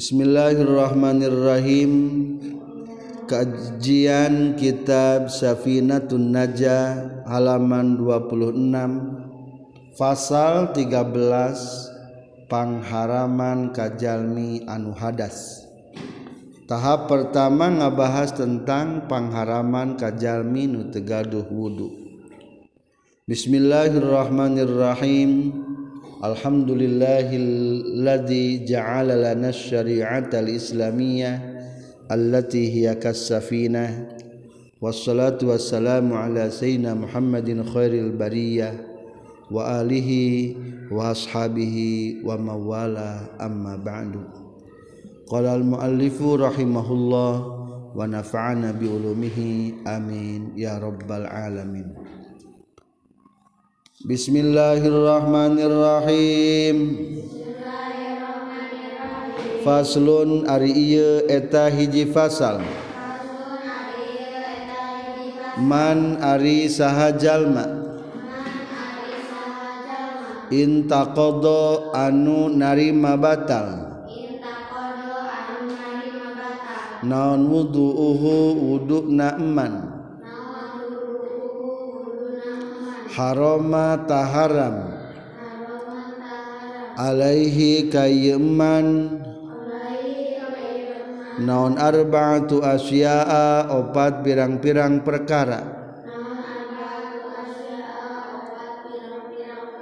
Bismillahirrahmanirrahim. Kajian Kitab Safinatun Najah halaman 26 Fasal 13 Pangharaman Kajalmi Anu Hadas. Tahap pertama ngabahas tentang pangharaman Kajalmi Nu Tegaduh Wudhu Bismillahirrahmanirrahim. الحمد لله الذي جعل لنا الشريعة الإسلامية التي هي كالسفينة والصلاة والسلام على سيدنا محمد خير البرية وآله وأصحابه ومن والاه أما بعد. قال المؤلف رحمه الله ونفعنا بعلومه آمين يا رب العالمين. Bismillahirrahmanirrahim. Faslun ari ieu eta hiji fasal. Man ari saha jalma. Intaqadha anu narima batal. Naon wudu'uhu wuduna eman. Haroma taharam. Alaihi kayman naon arba'atu asya'a opat pirang-pirang perkara.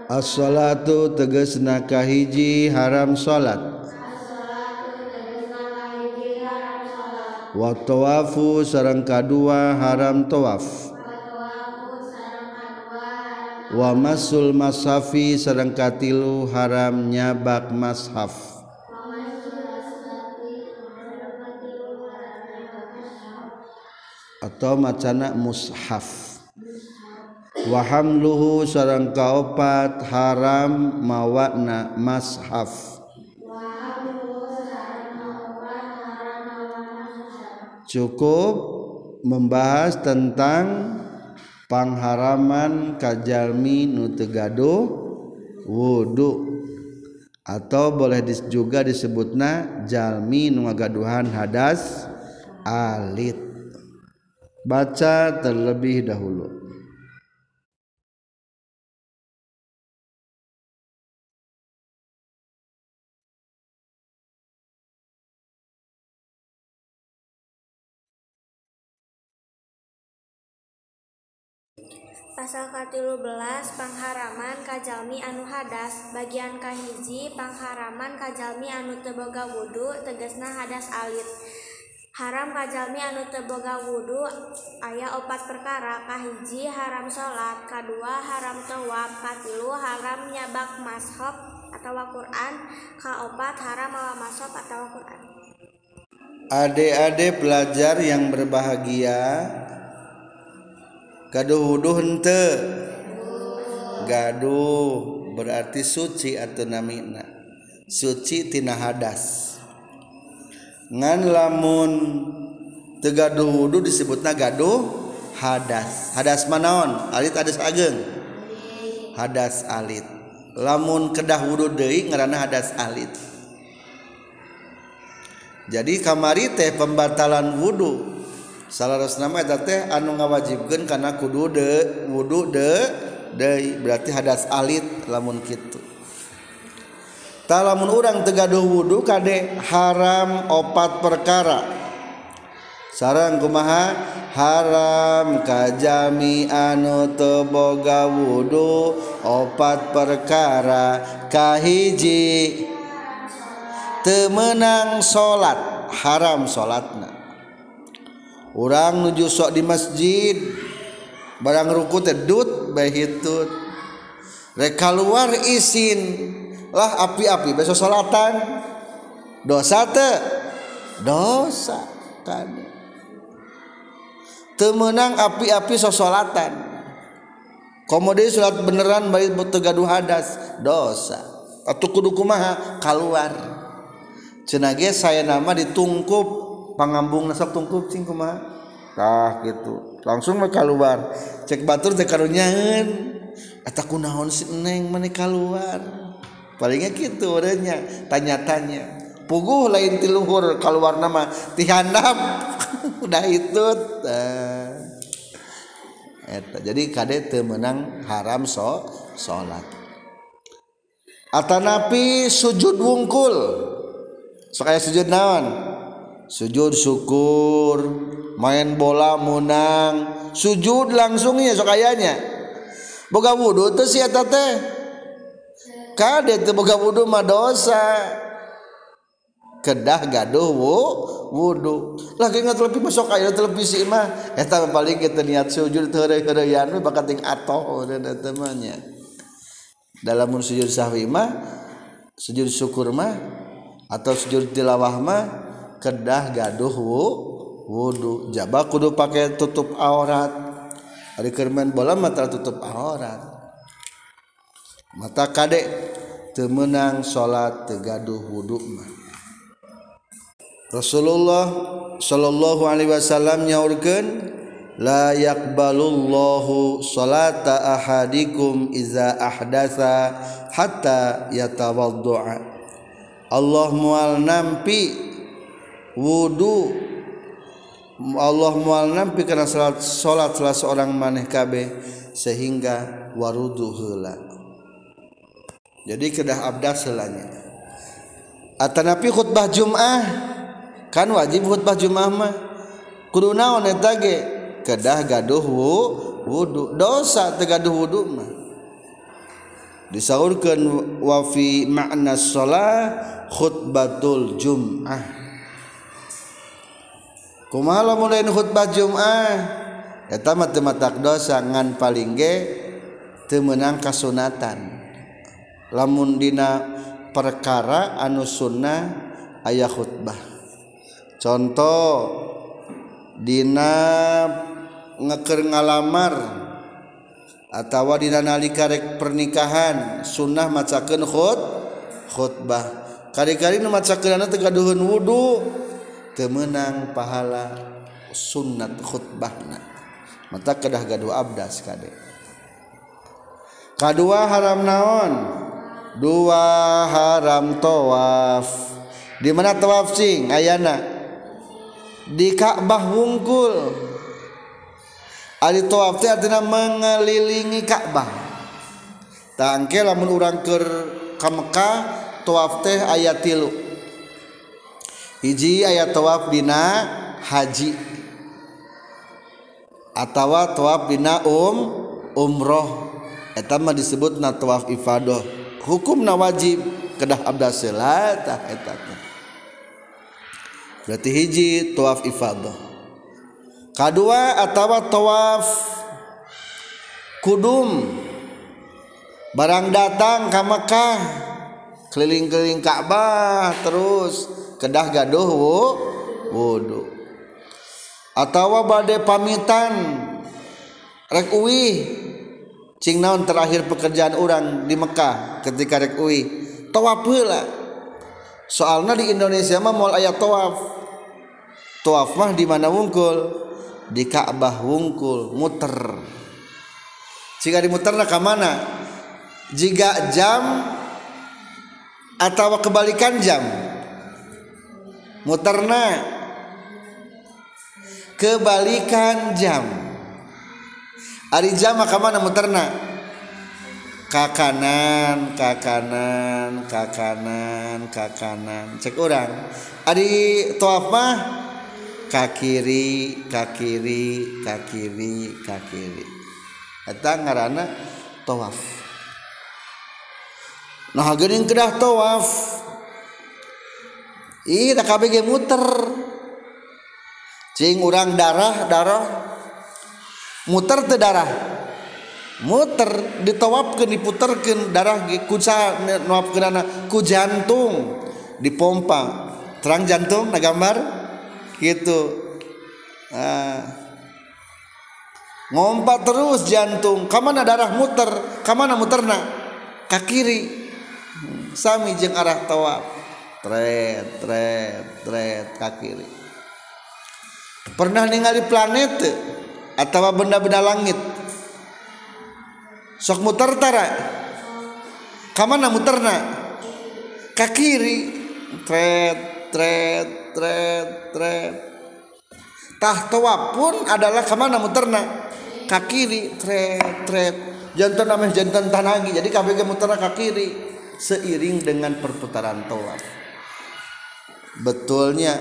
As-salatu tegesna kahiji haram salat. Wa tawafu sareng kadua haram tawaf wa masul mashafi sareng katilu haram nyabak mashaf. Atau macana mushaf. Wa hamluhu sareng kaopat haram mawana mashaf. Cukup membahas tentang pangharaman kajalmi nu tegado wudhu atau boleh dis, juga disebutna jalmi nu ngagaduhan hadas alit. Baca terlebih dahulu. pasal katilu belas pengharaman Kajalmi anu hadas. Bagian kahiji pengharaman Kajalmi anu teboga wudhu tegesna hadas alit. Haram Kajalmi anu teboga wudhu ayah opat perkara. Kahiji haram salat kedua haram tawab katilu haram nyabak mashab atau Quran. Kaopat haram mawa mashab atau Quran. Adik-adik pelajar yang berbahagia, gaduh-huduh hente gaduh berarti suci atau namina. Suci tina hadas. Ngan lamun tegaduh wudu disebutna gaduh hadas. Hadas manaon alit hadas ageng. Hadas alit. Lamun kedah wudu deui ngaranna hadas alit. Jadi kamari teh pembatalan wudu. salaras nama eta teh anu ngawajibkeun kana kudu de wudu de deui berarti hadas alit lamun kitu. Tah lamun urang teu gaduh wudu kade haram opat perkara. Sarang kumaha? Haram kajami anu teu boga wudu opat perkara. Kahiji temenang salat haram salatna orang nuju sok di masjid. Barang ruku tedut bahitut rek keluar isin. Lah api-api besok salatan dosa te dosa kan. Temenang api-api sosolatan komode salat beneran balik tegaduh hadas. Dosa. Atau kudu kumaha? Keluar cenage saya nama ditungkup. Pangambung nasab tungkup cing kumaha? Tah gitu. Langsung mah keluar cek batur teh karunyaeun eta kunaon si neng mana keluar palingnya gitu orangnya tanya-tanya. Puguh lain tiluhur keluar nama tihandap udah itu Eta. jadi kade menang haram so salat atanapi sujud wungkul. So kayak sujud naon sujud syukur. Main bola menang sujud langsung ya sok ayanya boga wudhu teh si eta teh. Kade teh boga wudhu mah dosa. Kedah gaduh wu, wudhu lagi nggak televisi masuk ayah televisi mah. Eta paling kita niat sujud tereyaan bakat ting atau dan temannya dalam sujud sahwi mah sujud syukur mah atau sujud tilawah mah kedah gaduh wu wudhu jabah kudu pakai tutup aurat. Hari kermen bola mata tutup aurat. Mata kadek temenang salat tegaduh wudhu mah. Rasulullah Shallallahu Alaihi Wasallam nyaurkan la yakbalullahu salata ahadikum iza ahdasa hatta yatawaddu'a. Allah mual nampi wudhu Allah mual nampi karena salat salat salah seorang maneh kabeh sehingga warudu heula. Jadi kedah abdas selanya atanapi khutbah Jumat kan wajib khutbah Jumat mah. Kudu naon eta ge? Kedah gaduh wudu. Dosa tegaduh wudu mah. Disaurkeun wa fi makna shalah khutbatul jum'ah. kumaha mulai khutbah Jumat eta mah teu matak dosa ngan paling ge teu meunang kasunatan. Lamun dina perkara anu sunnah aya khutbah. Contoh dina ngeker ngalamar atawa dina nalika rek pernikahan sunnah macakeun khut khutbah kari-kari nu macakeunana teu kaduheun wudu. Temenang pahala sunnat khutbahna. Mata kedah gaduh abdas kade kadua haram naon? Dua haram tawaf. Di mana tawaf sing ayana. Di Ka'bah wungkul. Ali tawaf teh artinya mengelilingi Ka'bah. Tangke lamun urang ke ka Mekah tawaf teh aya tilu hiji ayat tawaf dina haji. Atau tawaf dina um umroh. Eta mah disebut na tawaf ifadah. Hukumna wajib. Kedah abdas tah eta berarti hiji tawaf ifadah. Kedua atau tawaf kudum. Barang datang ke Mekah keliling-keliling Ka'bah terus. Kedah gaduh wudu atau bade pamitan rek uwi cing naon terakhir pekerjaan orang di Mekah ketika rek uwi tawaf heula soalnya di Indonesia mah moal aya tawaf Tawaf mah di mana wungkul? Di Ka'bah wungkul, muter. Jika dimuterna ke mana? Jika jam atau kebalikan jam. Muterna kebalikan jam. Ari jam ke mana muterna? Ka kanan, ka kanan, ka kanan, ka kanan. Cek orang. Ari tawaf mah kakiri kakiri kakiri kakiri eta ngaranna tawaf nah geuning kedah tawaf Ih, tak KBG muter. Cing urang darah, darah. Muter teh darah. Muter ditawapkeun diputerkeun darah ge kuca nuapkeunana ku jantung dipompa. Terang jantung na gambar gitu. Ah. Ngompa terus jantung, kamana darah muter, kamana muterna? Ka kiri. Hmm, sami jeung arah tawap. Tret tret tret ke kiri. Pernah ningali planet atau benda-benda langit? Sok muter tara kamana muterna ke kiri. Tret tret tret tret. Tah toa pun adalah ke mana muterna ke kiri. Tret tret. Jantan namanya jantan tanagi jadi kabeh muterna ke kiri. Seiring dengan perputaran tawaf betulnya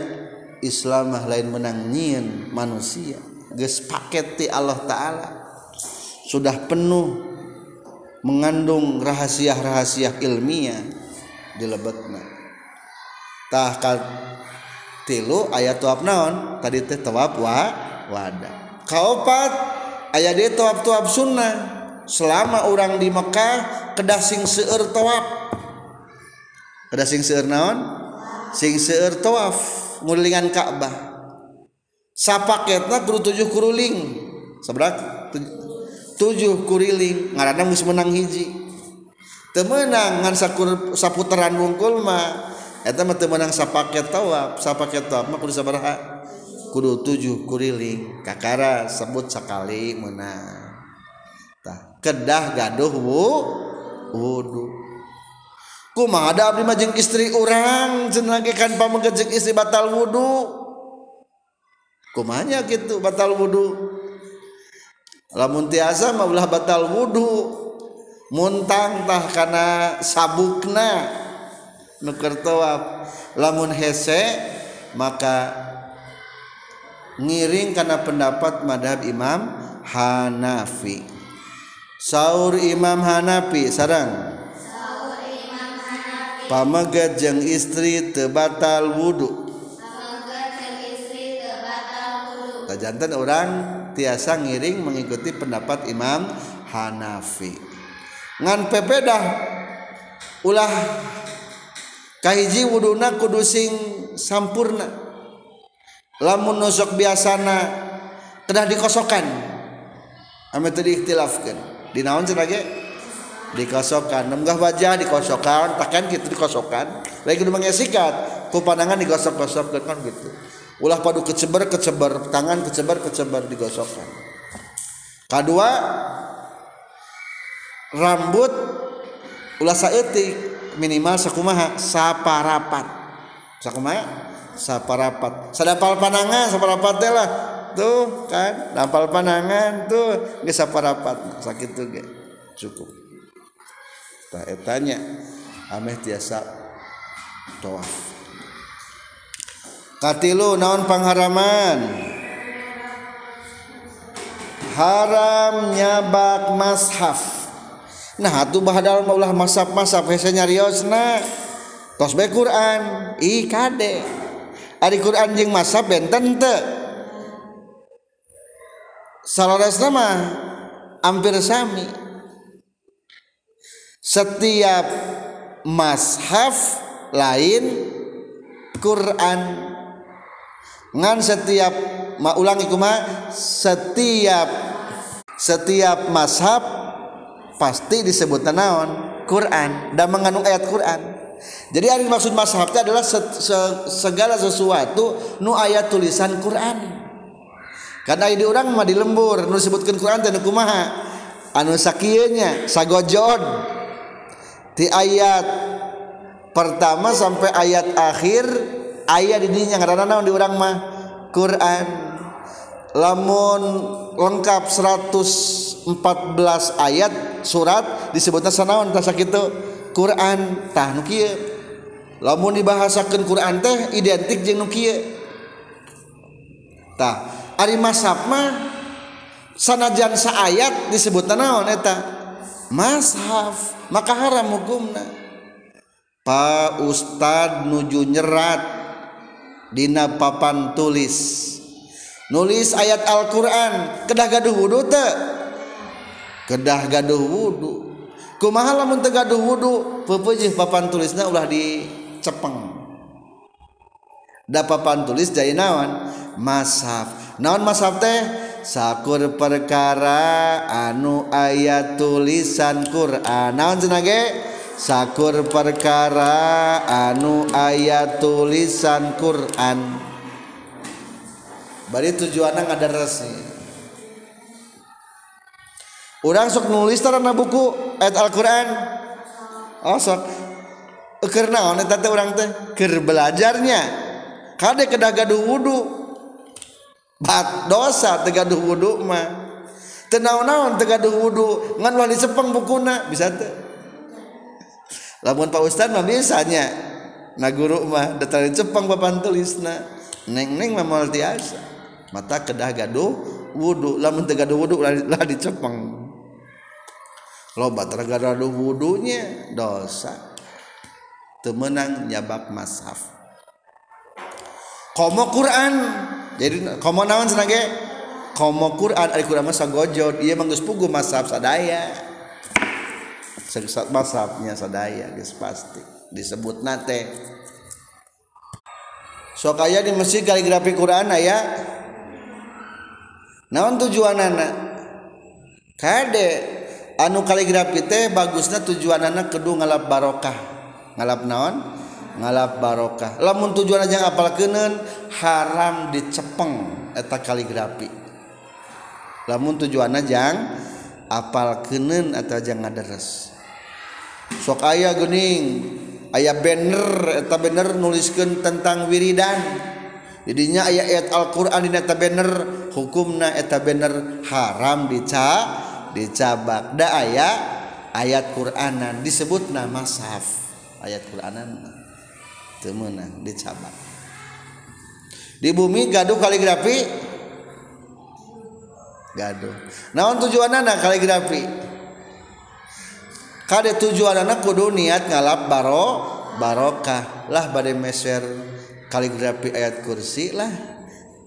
Islam lain menang nyin manusia. Geus paket ti Allah taala. Sudah penuh mengandung rahasia-rahasia ilmiah di lebetna tah tilu ayat tuap naon? Tadi teh tawaf wa wada kaopat ayat dia tawaf tawaf sunnah. Selama orang di Mekah kedah sing seueur tawaf kedah sing seueur naon sing seueur tawaf ngulingan Ka'bah. Sapaketna kudu tujuh kuruling. Seberat tujuh kuriling. Ngaranna geus menang hiji. Teu meunang ngan sakur saputeran wungkul mah. Eta mah teu meunang sapaket tawaf. Sapaket tawaf mah kudu sabaraha? Kudu tujuh kuriling. Kakara sebut sekali menang. Tah kedah gaduh wudu. Kumaha ada abdi mah jeung istri urang cenah lagi kan pamengkeun istri batal wudu. Kumanya gitu batal wudu? Lamun tiasa mah ulah batal wudu. Muntang tah kana sabukna. Nuker tawaf. Lamun hese maka ngiring karena pendapat madhab Imam Hanafi. Sahur Imam Hanafi sarang pamegat jeung istri tebatal wudhu jantan orang tiasa ngiring mengikuti pendapat Imam Hanafi. Ngan pepedah ulah kahiji wuduna kudu sing sampurna. Lamun nusuk biasana kedah dikosokan ame tadi ikhtilafkeun dinaon cenah ge dikosokan nemgah wajah dikosokan takkan gitu dikosokan lagi kudu mangesikat ku pandangan digosok-gosokkeun kan gitu. Ulah padu keceber keceber tangan keceber keceber digosokkan. Kedua rambut ulah saeutik minimal sakumaha? Saparapat. Sakumaha? Saparapat. Sadapal panangan saparapat teh lah. Tuh kan dapal panangan tuh geus saparapat. Sakit tuh cukup etanya ameh tiasa toaf. Katilu naon pangharaman? Haram nyabak mashaf. Nah atuh bahadal maulah masap-masap hese nyariosna. Tos be Quran. Ih kade. Ari Quran jeung masap benten teu. Salaresna mah hampir sami. setiap mashaf lain Quran. Ngan setiap ma ulangi kuma setiap setiap mashab pasti disebut naon? Quran. Dan mengandung ayat Quran. Jadi yang dimaksud mashab itu adalah se se segala sesuatu nu ayat tulisan Quran. Karena ide orang mah di lembur nu disebutkan Quran dan kumaha? Anu sakieunya sagojod di ayat pertama sampai ayat akhir ayat ini yang karena naon di orang mah Quran. Lamun lengkap 114 ayat surat disebutnya sanaon tasa kitu? Quran. Tah nu kieu. Lamun dibahasakeun Quran teh identik jeung nu kieu. Tah ari masab mah sanajan saayat disebutna naon eta? mashaf maka haram hukumna pa Ustad nuju nyerat dina papan tulis. Nulis ayat Al-Quran kedah gaduh wudhu teu kedah gaduh wudhu kumaha lamun teu gaduh wudhu peupeujeuh papan tulisna ulah dicepeng. Da papan tulis jadi naon? Mashaf naon mashaf teh? Sakur perkara anu ayat tulisan Quran. Naon cenah ge sakur perkara anu ayat tulisan Quran. Bari tujuanna ngadaresi Urang sok nulis tarana buku ayat Al-Qur'an. Oh sok. karena orang teh ker belajarnya. Kade kedah gaduh bat dosa tegaduh wudhu mah. Tenau-naon tegaduh wudhu ngan wali sepeng bukuna bisa teh lamun Pak Ustaz mah biasanya na guru mah datang cepeng papan tulisna. Neng neng mah moal tiasa. Mata kedah gaduh wudhu lamun tegaduh wudhu lah dicepeng loba tergaduh wudhunya dosa. Temenang nyabak mashaf komo Quran. Jadi komo naon senage komo Quran. Ari Quran masa gojo dia manggus pugu masab sadaya. Sesat masabnya sadaya geus pasti. Disebut nate. Sok aya di masjid kaligrafi Quran aya. Naon tujuanana? Kade anu kaligrafi teh bagusna tujuanana kudu ngalap barokah. Ngalap naon? ngalap barokah. Lamun tujuan aja apal kenen haram dicepeng eta kaligrafi. Lamun tujuan aja apal kenen atau aja ngaderes. Sok ayah gening ayah banner eta banner nuliskan tentang wiridan. Jadinya ayah ayat Al-Quran di eta banner hukumna eta banner haram dica dicabak. Da ayah ayat Quranan disebut nama saf. Ayat Quranan. temenang dicabang di bumi gaduh kaligrafi? Gaduh. Naon tujuan anak kaligrafi? Kade tujuan anak kudu niat ngalap baro barokah lah badai meser kaligrafi ayat kursi lah.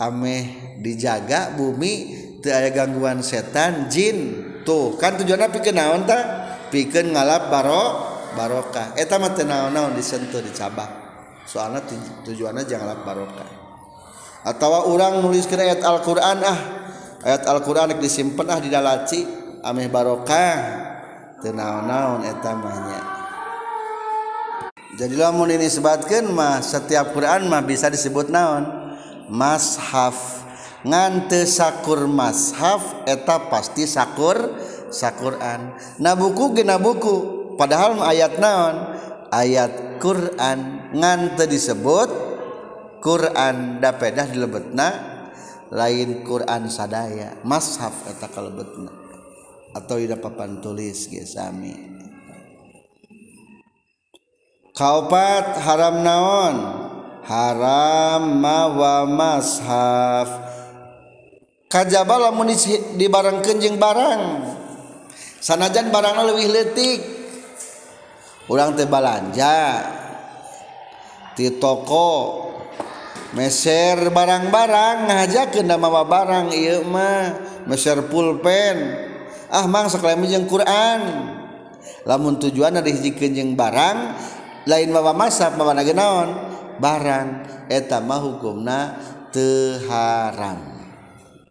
Ameh dijaga bumi teu aya gangguan setan jin. Tuh kan tujuannya pikeun naon ta? Pikeun ngalap baro barokah. Eta mah teu naon-naon disentuh dicabak soalnya tujuannya janganlah barokah. Atau orang nulis kira ayat Alquran ah. Ayat Alquran disimpan ah di dalaci ameh barokah. Tenaon-naon etamanya jadi lamun ini sebatkan mah setiap Quran mah bisa disebut naon? Mashaf. Ngante sakur mashaf eta pasti sakur sakuran. Nah buku gena buku padahal ayat naon? Ayat Quran. ngante disebut Quran dapedah dilebetna lain Quran sadaya. Mashaf eta kalebetna. Atau di papan tulis ge sami. Kaopat haram naon? Haram mawa mashaf. Kajaba lamun di barang kenjing barang. Sanajan barang lebih letik orang teh balanja di toko meser barang-barang ngajakin nama barang ieu mah meser pulpen. Ah mang sekalian jeung Quran. Lamun tujuan ada hiji jeung barang lain bawa masak bawa naon? Barang. Eta mah hukumna teu haram.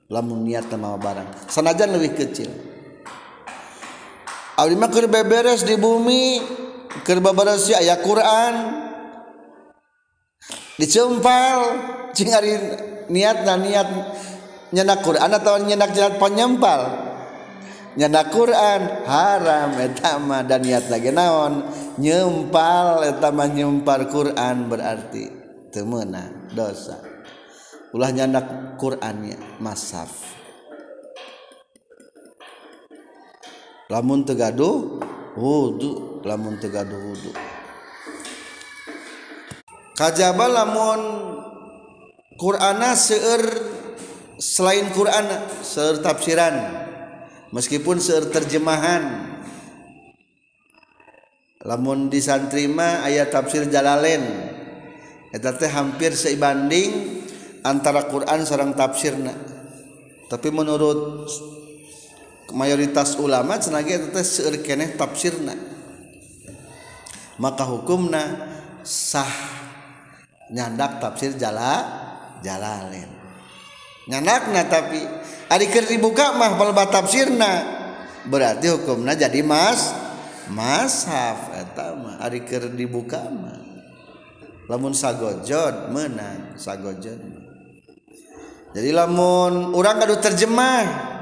Lamun niat nama barang. Sanajan lebih kecil. Abdi mah keur beberes di bumi keur beberes aya Quran. dicempel cing ari niat na niat nyenak Quran atau nyenak jalan penyempal nyenak Quran haram etama dan niat lagi naon? Nyempal etama nyempar Quran berarti temena dosa. Ulah nyenak Qurannya masaf. Lamun tegaduh wudhu lamun tegaduh wudhu kajaba lamun Qur'ana seueur selain Qur'ana seueur tafsiran meskipun seueur terjemahan. Lamun disantrima ayat tafsir jalalain. Eta teh hampir seibanding antara Quran sareng tafsirna. Tapi menurut mayoritas ulama cenah eta teh seueur keneh tafsirna. Maka hukumna sah nyandak tafsir jala jalalain nyandakna tapi ari keur dibuka mah balba tafsirna berarti hukumna jadi mas mashaf eta mah ari keur dibuka mah. Lamun sagojod menang sagojod jadi lamun urang kadu terjemah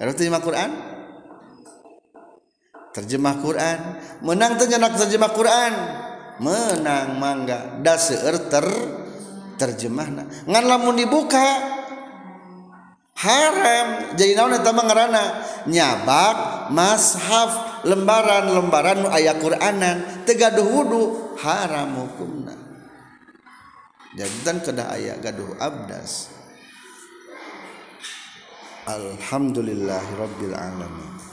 kalau terjemah Quran? Terjemah Quran. Menang terjemah terjemah Quran menang mangga da seueur ter terjemahna. Ngan lamun dibuka haram. Jadi naon eta mah ngaranna? Nyabak mashaf lembaran-lembaran nu aya Quranan. Teu gaduh wudu haram hukumna. Jadi dan kedah aya gaduh abdas. Alhamdulillahirabbil alamin.